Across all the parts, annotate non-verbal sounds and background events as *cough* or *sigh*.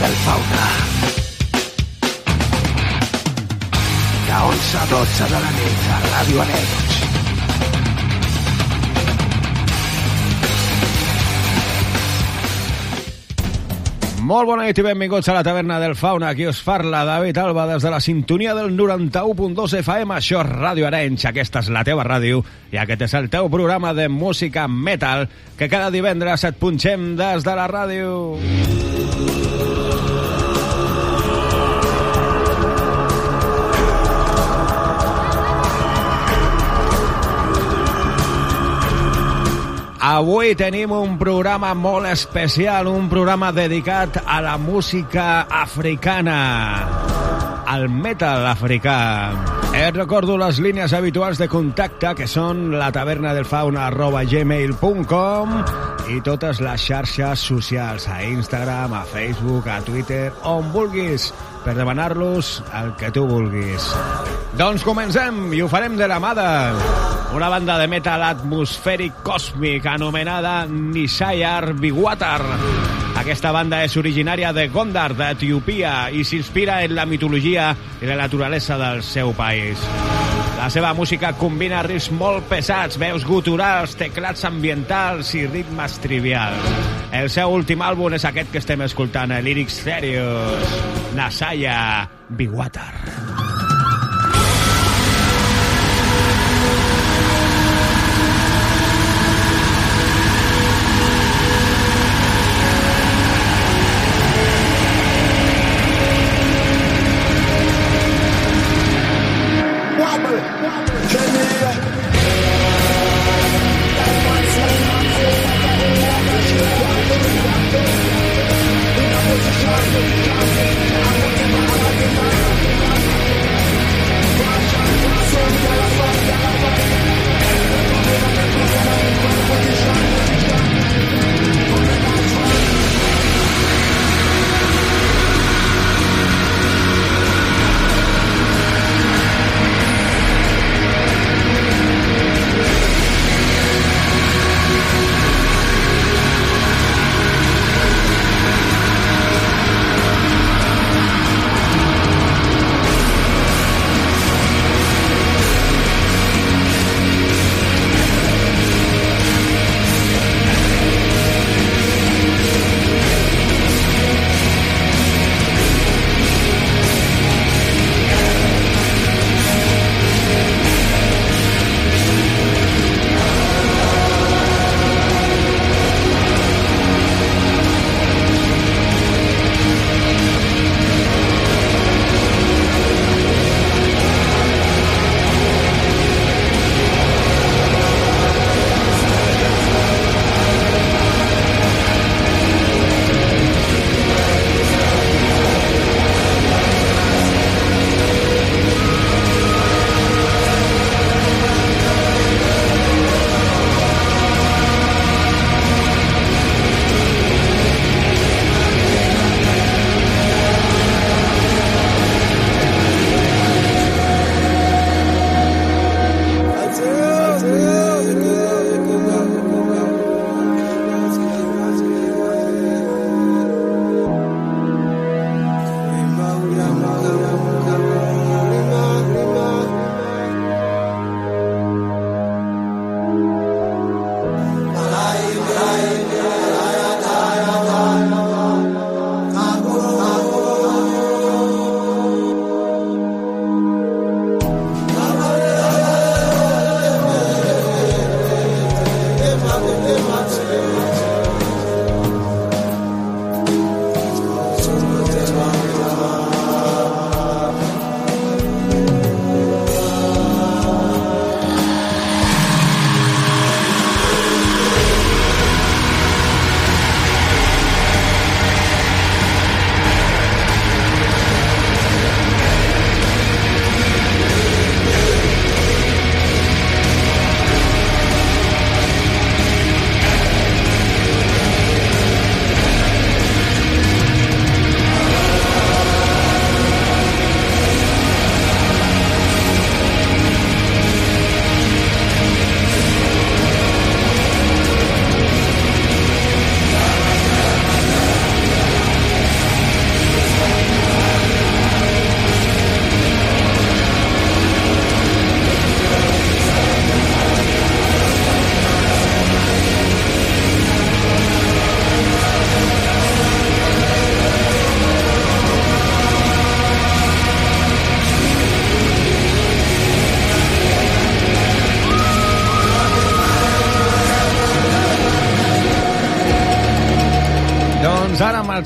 Del fauna. De 11 a 12 de la nit a Ràdio Anecs. Molt bona nit i benvinguts a la taverna del Fauna. Aquí us parla David Alba des de la sintonia del 91.2 FM. Això és Ràdio Arenys, aquesta és la teva ràdio i aquest és el teu programa de música metal que cada divendres et punxem des de la ràdio. Avui tenim un programa molt especial, un programa dedicat a la música africana, al metal africà. Et recordo les línies habituals de contacte, que són la taverna del fauna arroba gmail.com i totes les xarxes socials, a Instagram, a Facebook, a Twitter, on vulguis, per demanar-los el que tu vulguis. Doncs comencem i ho farem de la mà de una banda de metal atmosfèric còsmic anomenada Nishayar Bigwatar. Aquesta banda és originària de Gondar, d'Etiopia, i s'inspira en la mitologia i la naturalesa del seu país. La seva música combina ritmes molt pesats, veus guturals, teclats ambientals i ritmes trivials. El seu últim àlbum és aquest que estem escoltant, Lyrics Serious, Nasaya Bigwatar.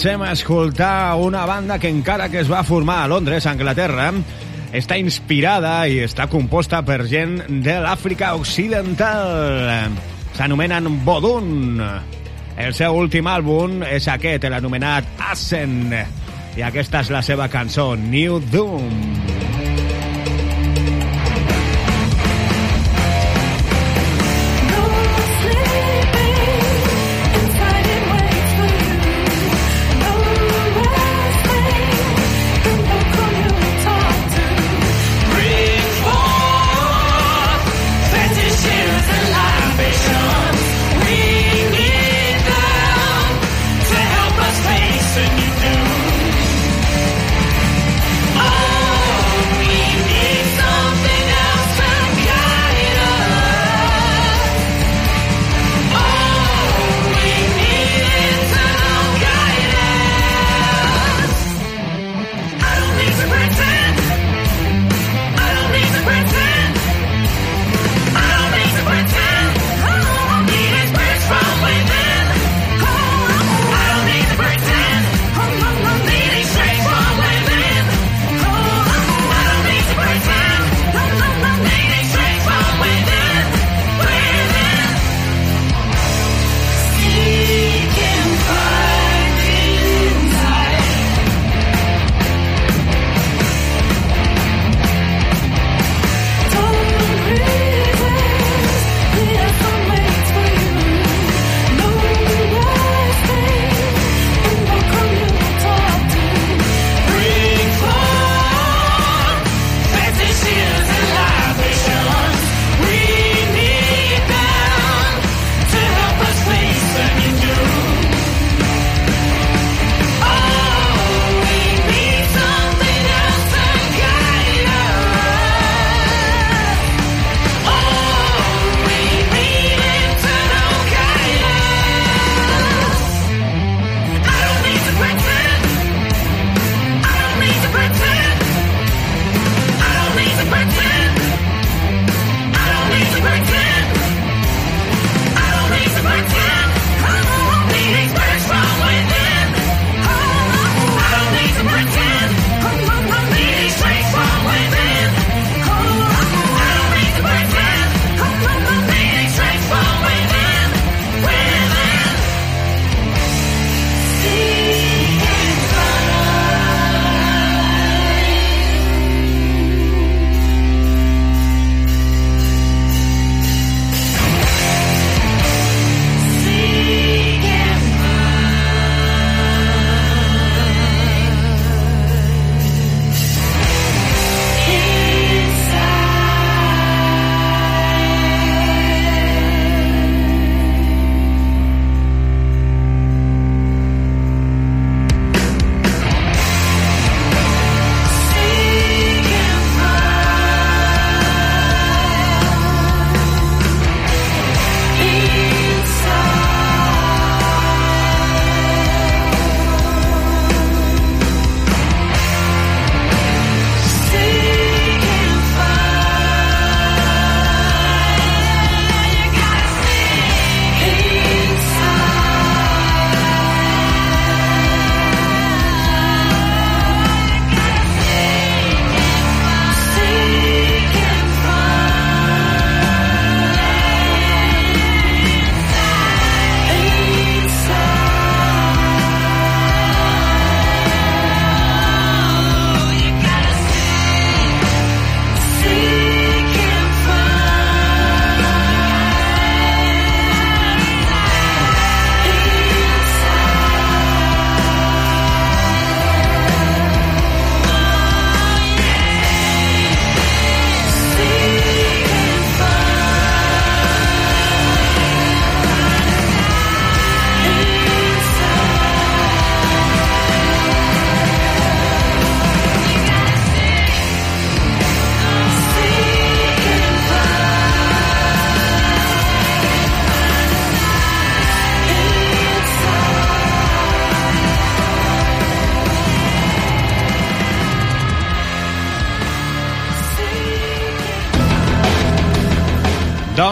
Marxem a escoltar una banda que encara que es va formar a Londres, Anglaterra, està inspirada i està composta per gent de l'Àfrica Occidental. S'anomenen Bodun. El seu últim àlbum és aquest, l'anomenat Ascent. I aquesta és la seva cançó, New Doom.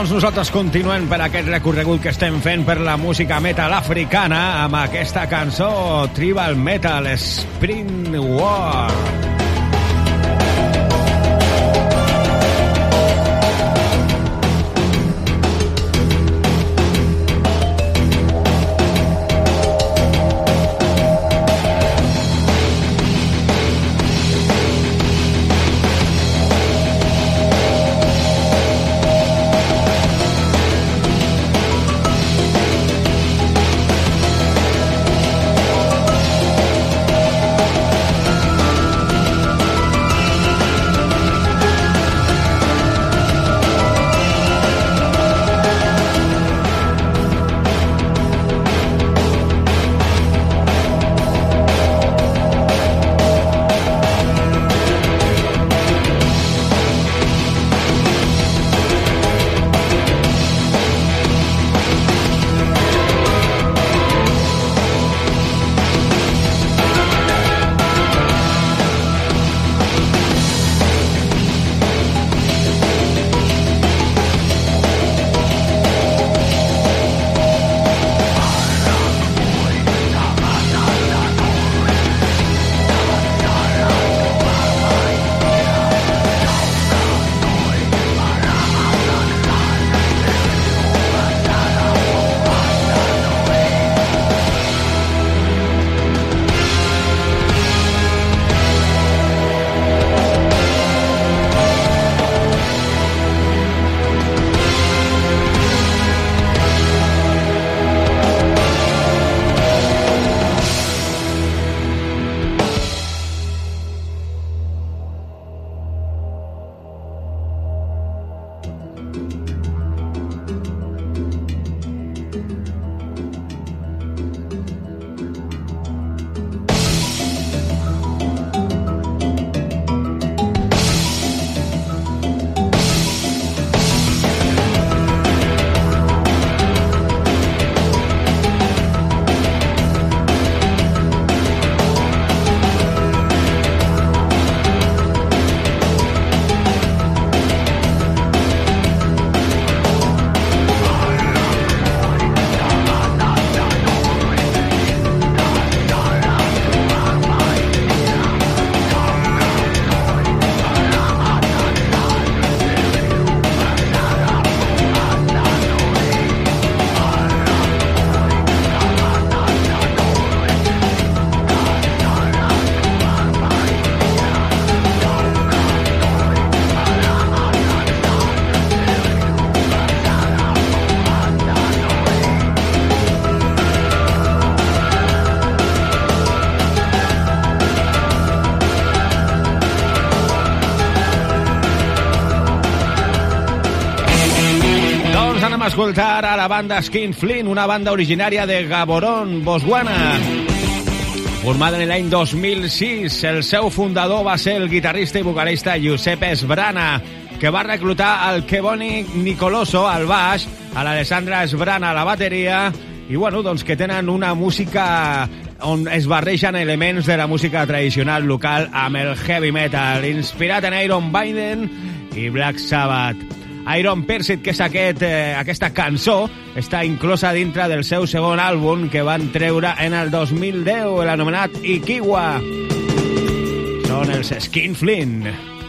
Doncs nosaltres continuem per aquest recorregut que estem fent per la música metal africana amb aquesta cançó Tribal Metal Spring War. Escoltar a la banda Skin Flint, una banda originària de Gaborone, Botswana. Formada en l'any 2006, el seu fundador va ser el guitarrista i vocalista Giuseppe Esbrana, que va reclutar al Keboni Nicoloso al baix, a l'Alessandra Esbrana a la bateria, i bueno, doncs que tenen una música on es barregen elements de la música tradicional local amb el heavy metal, inspirat en Iron Maiden i Black Sabbath. Iron Persit, que és aquest, eh, aquesta cançó, està inclosa dintre del seu segon àlbum que van treure en el 2010, l'anomenat Ikiwa. Són els Skin Flint.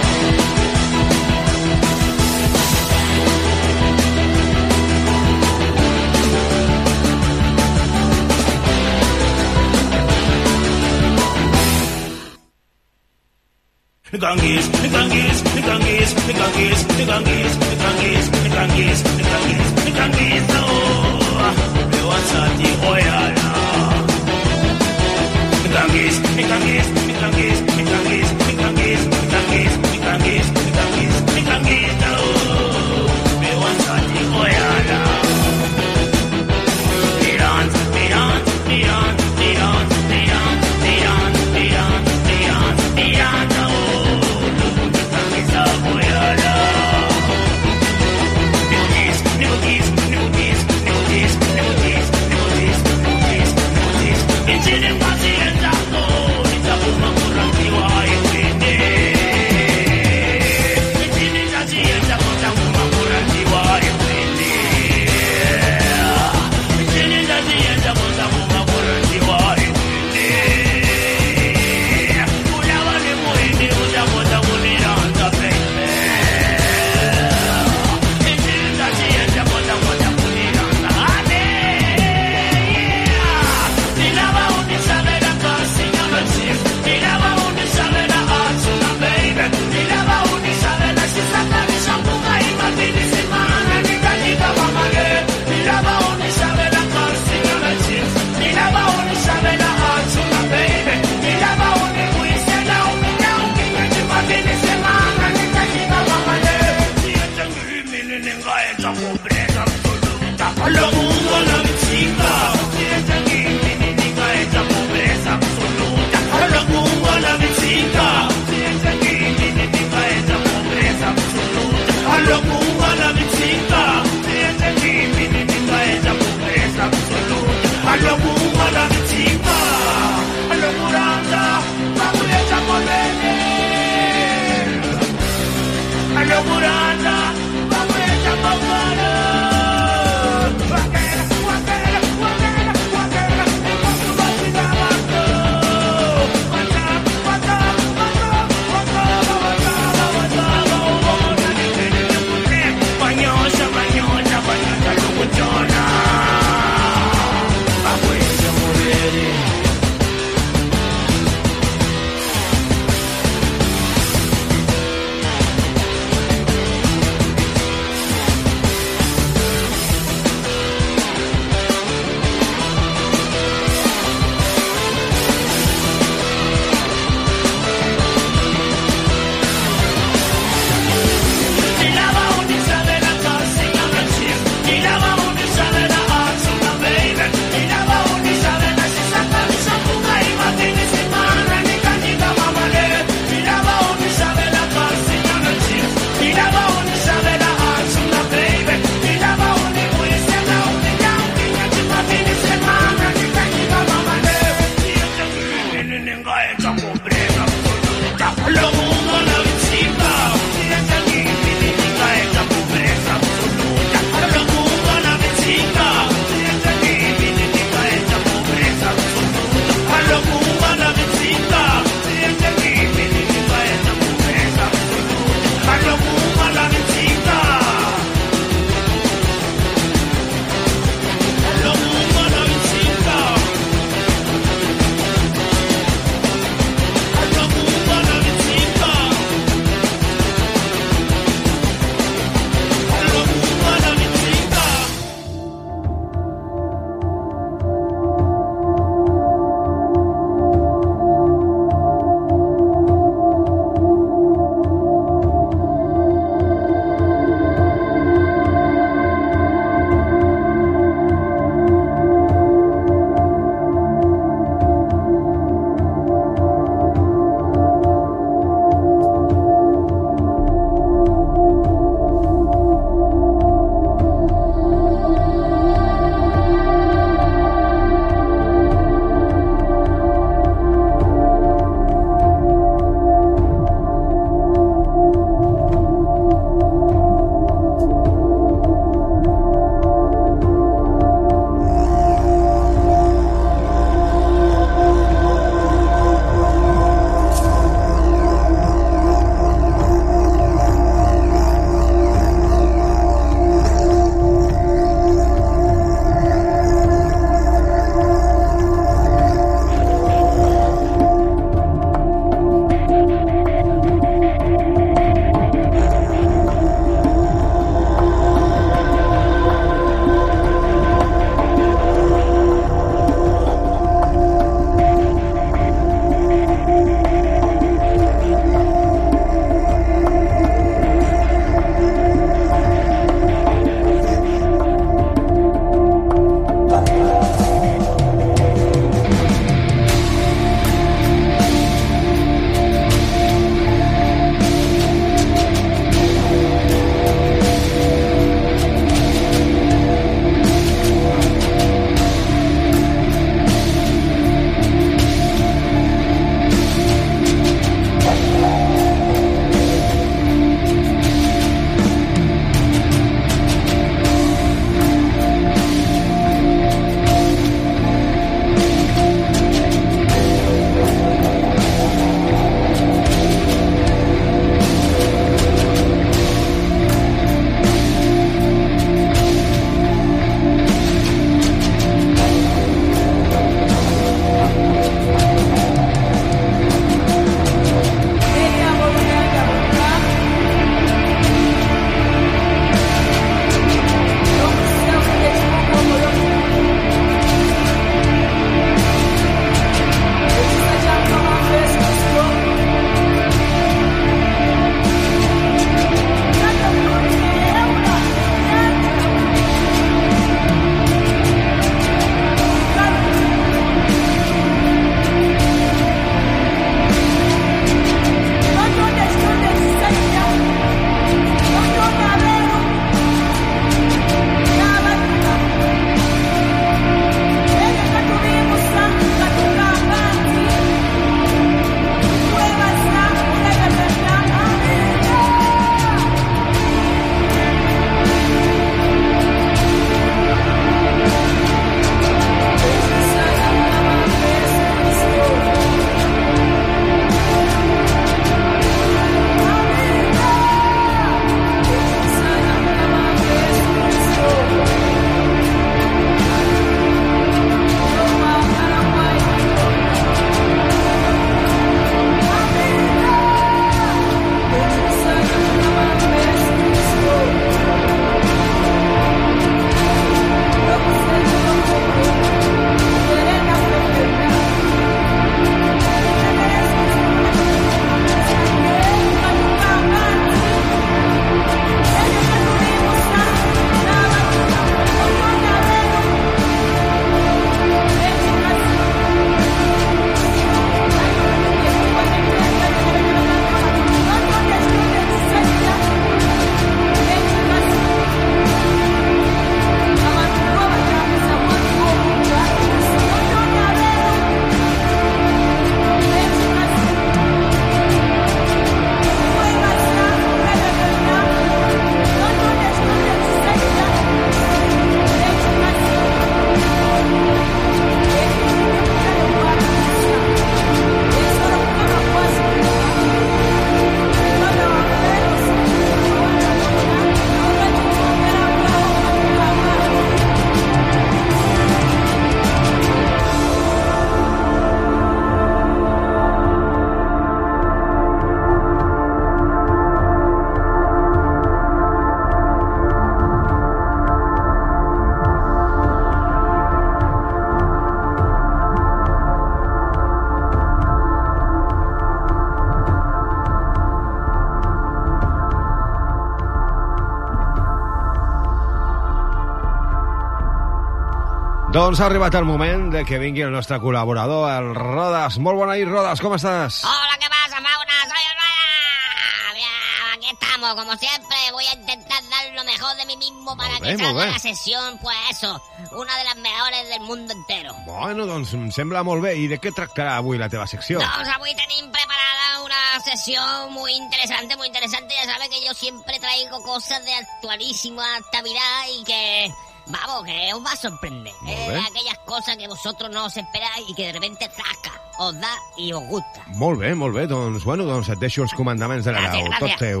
Doncs ha arribat el moment de que vingui el nostre col·laborador, el Rodas. Molt bona nit, Rodas, com estàs? Hola, ¿qué pasa, Fauna? Soy el Rodas. Ya, aquí estamos, como siempre. Voy a intentar dar lo mejor de mí mismo para que bé, molt salga la sesión, pues eso, una de las mejores del mundo entero. Bueno, doncs em sembla molt bé. I de què tractarà avui la teva secció? Doncs avui tenim preparada una sesión muy interesante, muy interesante. Ya sabes que yo siempre traigo cosas de actualísima actualidad y que, vamos, que os va a sorprender. Muy Eh, cosas que vosotros no os esperáis y que de repente zasca, os da y os gusta. Molt bé, molt bé. Doncs, bueno, doncs et deixo els comandaments de la Gràcies, nau. gràcies. Tot teu.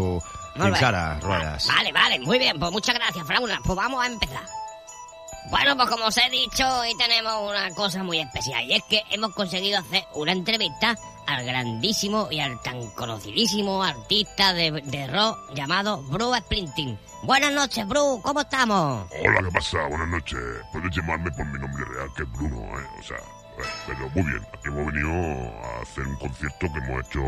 Molt Fins bé. ara, Rodas. Vale, vale, muy bien, pues muchas gracias, Frauna. Pues vamos a empezar. Bueno, pues como os he dicho, hoy tenemos una cosa muy especial y es que hemos conseguido hacer una entrevista al grandísimo y al tan conocidísimo artista de, de rock llamado Bruce Springsteen. Buenas noches, Bruce, ¿cómo estamos? Hola, ¿qué pasa? Buenas noches. Puedes llamarme por mi nombre real, que es Bruno, ¿eh? O sea, eh, pero muy bien. Aquí hemos venido a hacer un concierto que hemos hecho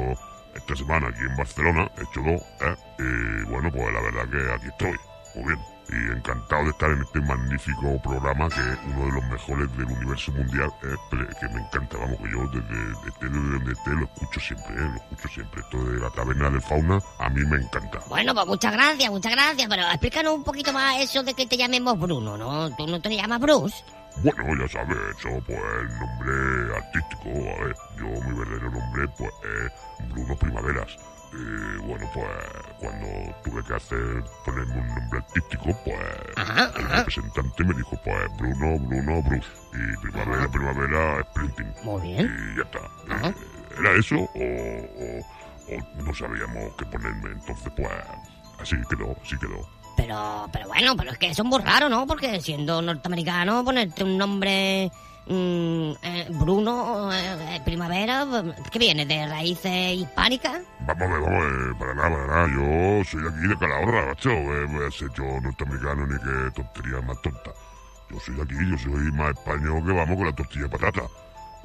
esta semana aquí en Barcelona. He hecho dos, ¿eh? Y bueno, pues la verdad que aquí estoy. Muy bien. Y encantado de estar en este magnífico programa que es uno de los mejores del universo mundial, eh, que me encanta, vamos, que yo desde, desde, desde donde esté lo escucho siempre, ¿eh? Lo escucho siempre. Esto de la taberna del fauna a mí me encanta. Bueno, pues muchas gracias, muchas gracias, pero explícanos un poquito más eso de que te llamemos Bruno, ¿no? ¿Tú no te llamas Bruce? Bueno, ya sabes, eso pues el nombre artístico, a ver, yo mi verdadero nombre pues es Bruno Primaveras. Y bueno, pues cuando tuve que hacer, ponerme un nombre artístico, pues Ajá, el ajá. representante me dijo pues Bruno, Bruno, Bruce. Y Primavera, Primavera, Sprinting. Muy bien. Y ya está. Eh, ¿Era eso o, o- o no sabíamos qué ponerme? Entonces pues así quedó, así quedó. Pero, pero bueno, pero es que eso es muy raro, ¿no? Porque siendo norteamericano, ponerte un nombre mm, eh, Bruno, eh, eh, Primavera, ¿qué viene? ¿De raíces hispánicas? Vamos a ver, vamos a ver, para nada, para nada. Yo soy aquí de Calahorra, macho. Eh, ser yo norteamericano ni qué tontería más tonta. Yo soy de aquí, yo soy más español que vamos con la tortilla de patata.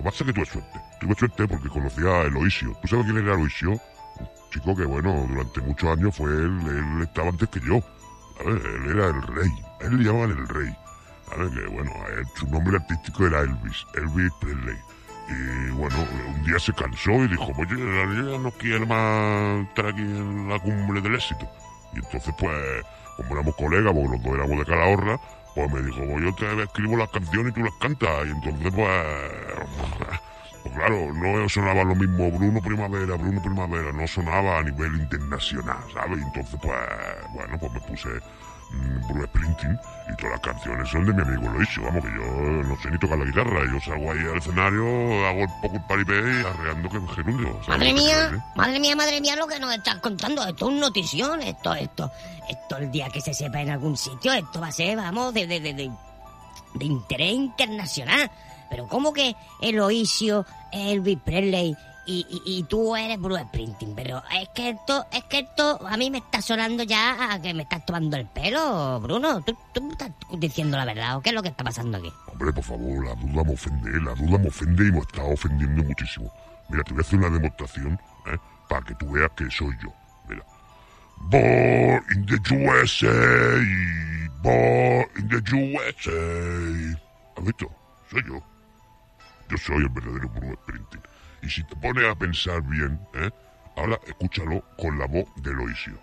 Lo que que tuve suerte. Tuve suerte porque conocía a Eloisio. ¿Tú sabes quién era Eloisio? Un chico que, bueno, durante muchos años fue él, él estaba antes que yo. ¿Sabes? Él era el rey. A él le llamaban el rey. Que, bueno, su nombre artístico era Elvis. Elvis Presley. Y bueno, un día se cansó y dijo, oye, yo ya no quiero más estar aquí en la cumbre del éxito. Y entonces, pues, como éramos colegas, porque los dos éramos de Calahorra, pues me dijo, pues yo te escribo las canciones y tú las cantas. Y entonces, pues, *laughs* pues claro, no sonaba lo mismo Bruno Primavera, Bruno Primavera, no sonaba a nivel internacional, ¿sabes? Y entonces, pues, bueno, pues me puse mm, Springsteen y todas las canciones son de mi amigo Loisio, vamos, que yo no sé ni tocar la guitarra, yo salgo ahí al escenario, hago el poco el paripé y arreando que gerundio. ¿sabes Madre mía, decir? madre mía, madre mía, lo que nos estás contando. Esto es un notición, esto, esto, esto el día que se sepa en algún sitio, esto va a ser, vamos, de, de, de, de, de interés internacional. Pero ¿cómo que Eloisio, Elvis Presley y, y, y tú eres Bruce Springsteen? Pero es que esto, es que esto a mí me está sonando ya a que me estás tomando el pelo, Bruno. ¿Tú, estás diciendo la verdad o qué es lo que está pasando aquí? Hombre, por favor, la duda me ofende, la duda me ofende y me está ofendiendo muchísimo. Mira, te voy a hacer una demostración, ¿eh? Para que tú veas que soy yo. Mira. Born in the USA, born in the USA. ¿Has visto? Soy yo. Yo soy el verdadero Bruno Springsteen. Y si te pones a pensar bien, ¿eh? Ahora escúchalo con la voz de Loisio.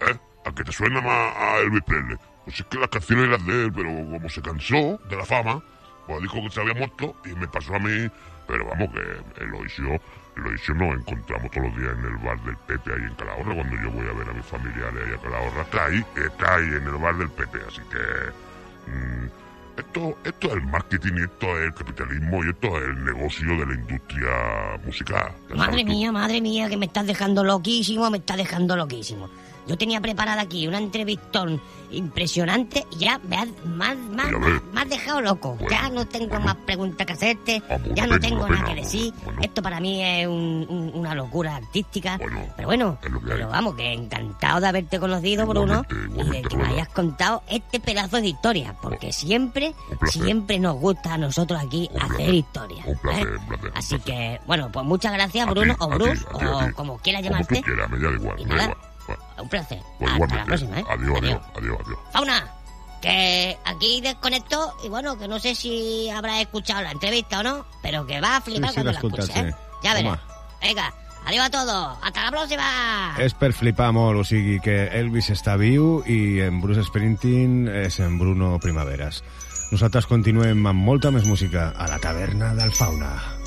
¿Eh? ¿A que te suena más a Elvis Presley? Pues es que las canciones eran de él, pero como se cansó de la fama, pues dijo que se había muerto y me pasó a mí. Pero vamos, que Eloisio, Eloisio nos encontramos todos los días en el bar del Pepe ahí en Calahorra. Cuando yo voy a ver a mis familiares ahí a Calahorra, está ahí, está ahí en el bar del Pepe. Así que. mm, esto, esto es el marketing y esto es el capitalismo y esto es el negocio de la industria musical. Madre mía, madre mía, que me estás dejando loquísimo, me estás dejando loquísimo. Yo tenía preparada aquí una entrevistón impresionante y ya me has, más, más, me has dejado loco. Bueno, ya no tengo bueno. más preguntas que hacerte, Ah, ya no pena, tengo nada que decir. Bueno. Esto para mí es un- un- una locura artística. Pero bueno, pero vamos, que encantado de haberte conocido, Bruno, Igualmente, y de que me hayas contado este pedazo de historia, porque siempre, siempre nos gusta a nosotros aquí Un hacer placer. historia. Un placer, ¿eh? un placer, Así que, bueno, pues muchas gracias, A Bruno, o Bruce, o como quieras Como llamarte. tú quieras, me da igual, me da nada. igual. Bueno, Un placer. pues Hasta la próxima, ¿eh? Adiós, adiós, adiós, adiós. Fauna, que aquí desconecto y bueno, que no sé si habrás escuchado la entrevista o no, pero que va a flipar Sí, sí, cuando l'he la escuches, ¿eh? sí. Ya verás. Venga, adiós a todos. Hasta la próxima. És per flipar molt, o sigui que Elvis està viu i en Bruce Springsteen és en Bruno Primaveras. Nosaltres continuem amb molta més música a la taverna del Fauna.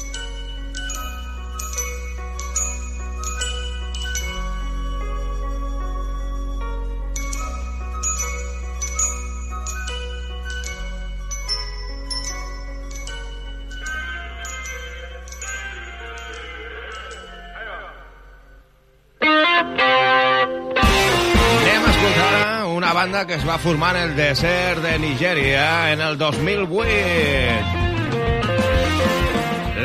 Que es va formar en el desert de Nigèria en el 2008.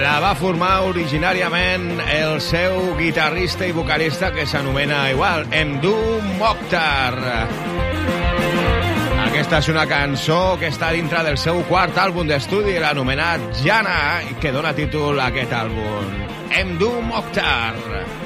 La va formar originàriament el seu guitarrista i vocalista que s'anomena igual, Mdu Mokhtar. Aquesta és una cançó que està dintre del seu quart àlbum d'estudi, l'anomenat Jana, que dona títol a aquest àlbum. Mdu Mokhtar. Shut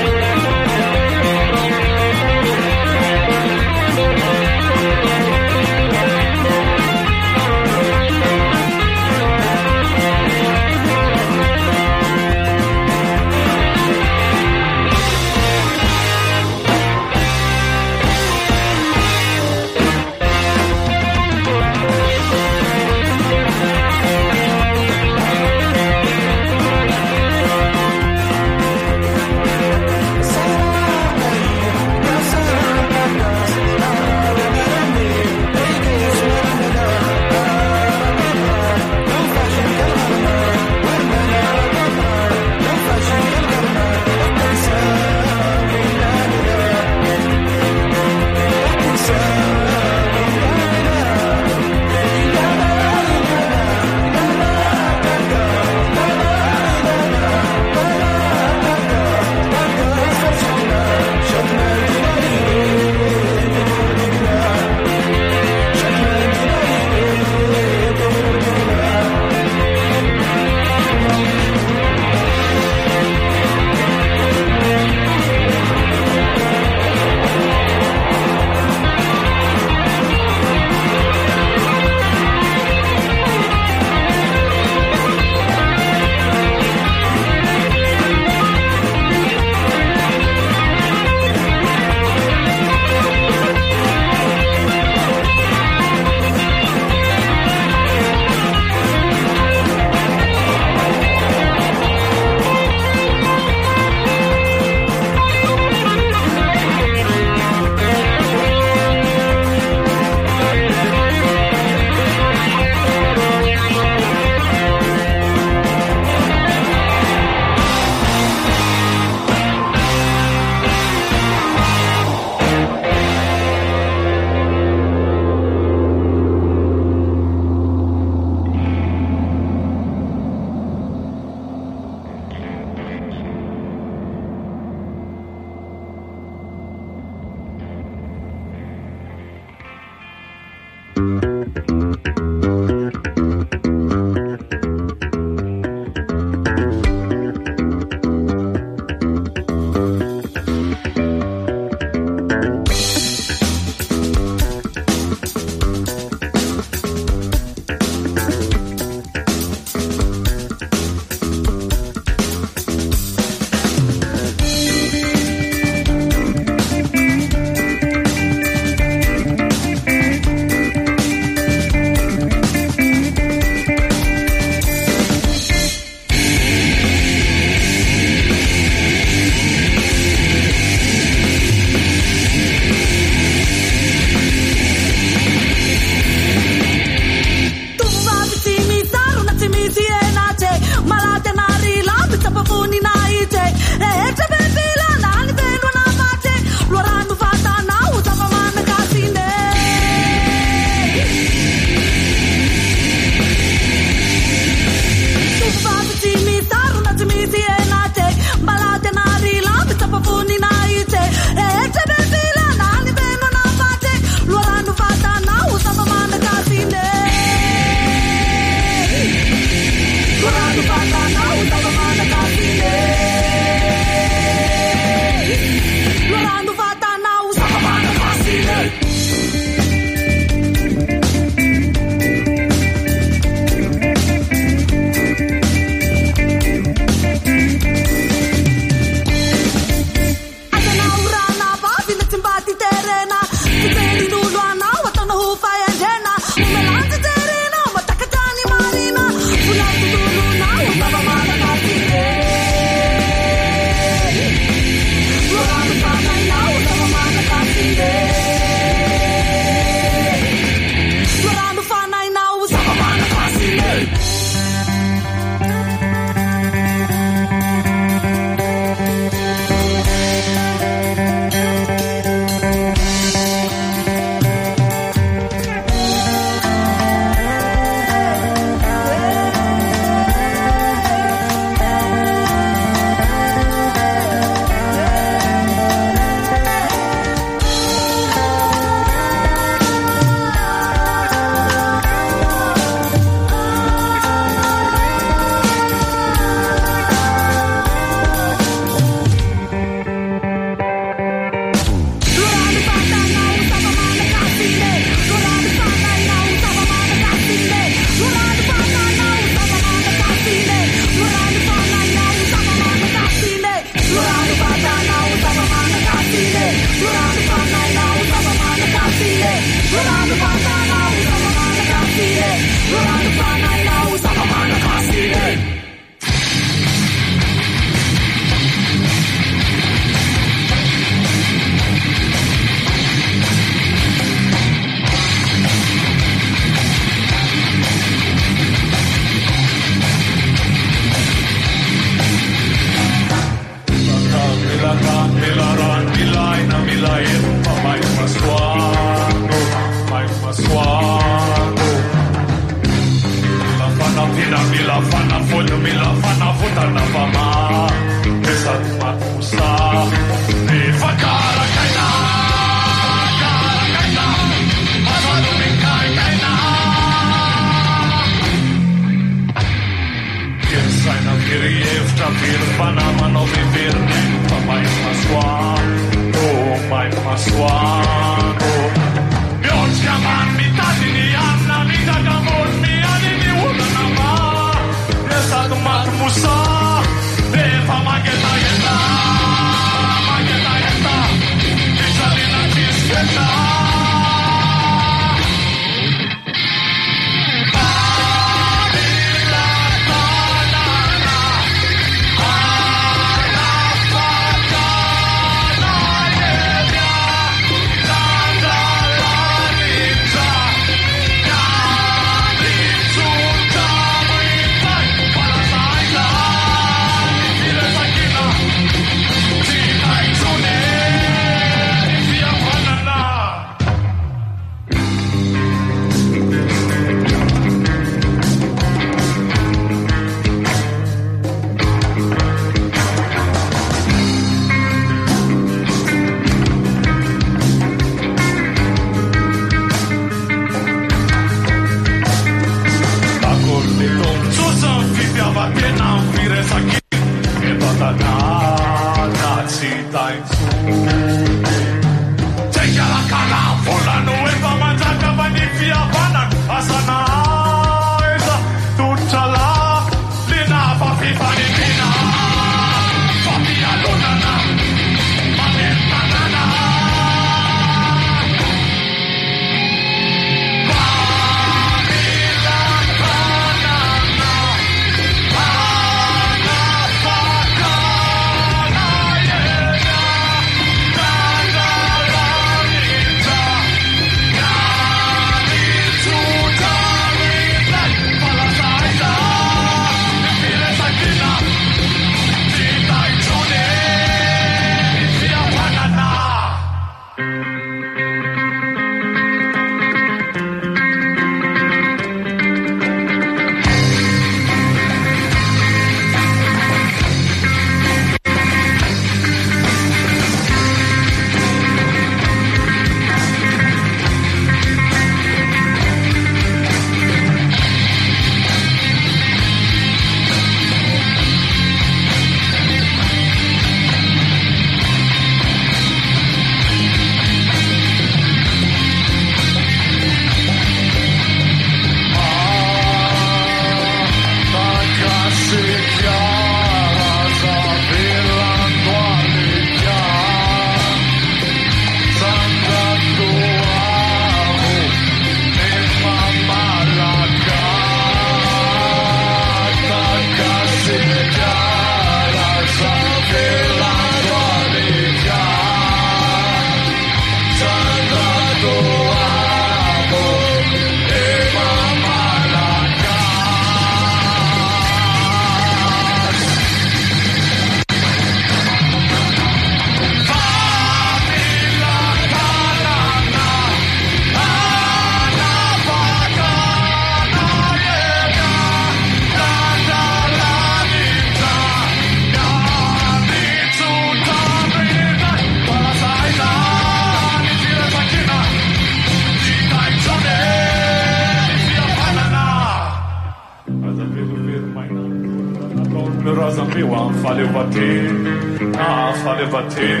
Batim, Nachal Batim.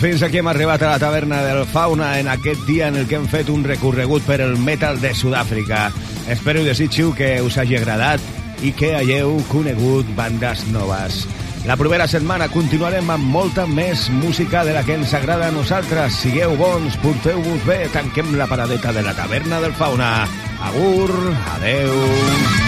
fins aquí hem arribat a la taverna del Fauna en aquest dia en el que hem fet un recorregut per el metal de Sud-àfrica. Espero i desitjo que us hagi agradat i que hagueu conegut bandes noves. La propera setmana continuarem amb molta més música de la que ens agrada a nosaltres. Sigueu bons, porteu-vos bé, tanquem la paradeta de la taverna del Fauna. Agur, adeu...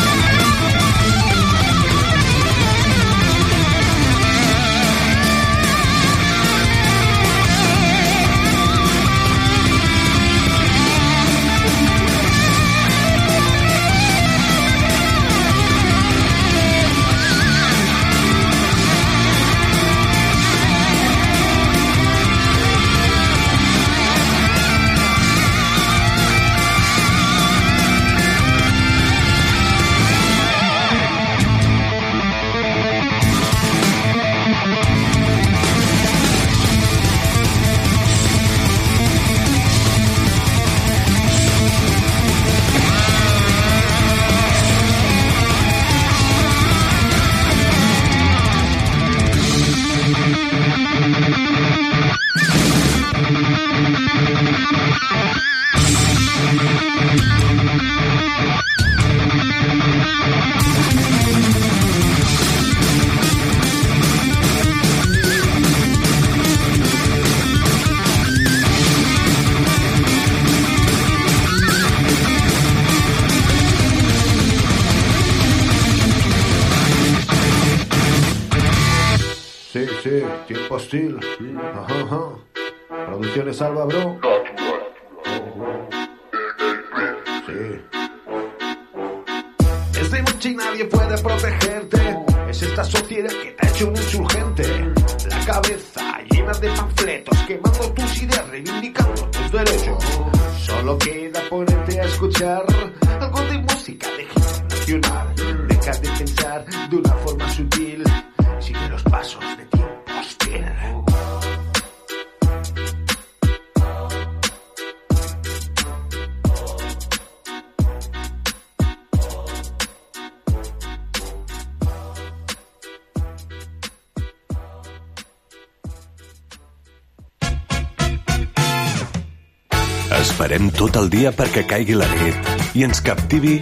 Esperem tot el dia perquè caigui la nit i ens captivi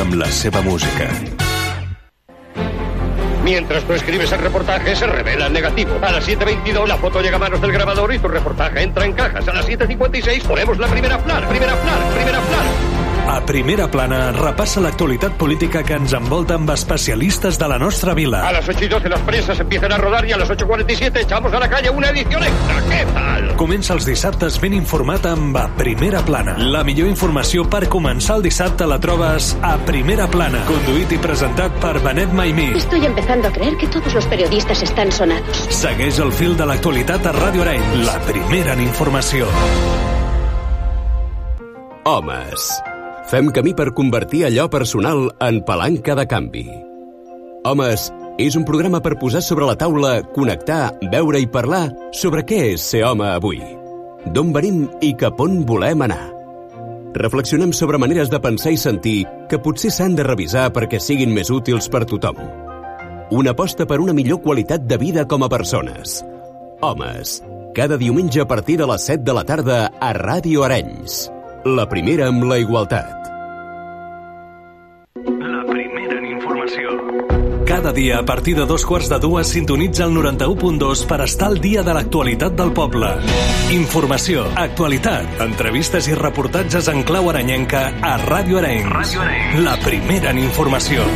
amb la seva música. Mientras tú escribes el reportaje, se revela el negativo. A las 7.22 la foto llega a manos del grabador y tu reportaje entra en cajas. A las 7.56 ponemos la primera plan, primera plan, primera plan. A primera plana repassa l'actualitat política que ens envolta amb especialistes de la nostra A vila. las 8 y 12 las presas empiezan a rodar y a las 8.47 echamos a la calle una edición extra. ¿Qué tal? Comença els dissabtes ben informat amb A Primera Plana. La millor informació per començar el dissabte la trobes a Primera Plana. Conduït i presentat per Benet Maimí. Estoy empezando a creer que todos los periodistas están sonados. Segueix el fil de l'actualitat a Ràdio Arenys. La primera en informació. Homes. Fem camí per convertir allò personal en palanca de canvi. Homes és un programa per posar sobre la taula, connectar, veure i parlar sobre què és ser home avui, d'on venim i cap on volem anar. Reflexionem sobre maneres de pensar i sentir que potser s'han de revisar perquè siguin més útils per tothom. Una aposta per una millor qualitat de vida com a persones. Homes, cada diumenge a partir de les 7 de la tarda a Ràdio Arenys. La primera amb la igualtat. La primera en informació. Cada dia, a partir de dos quarts de dues, sintonitza el 91.2 per estar al dia de l'actualitat del poble. Informació, actualitat, entrevistes i reportatges en clau aranyenca a Ràdio Arenys. Ràdio Arenys. La primera en informació.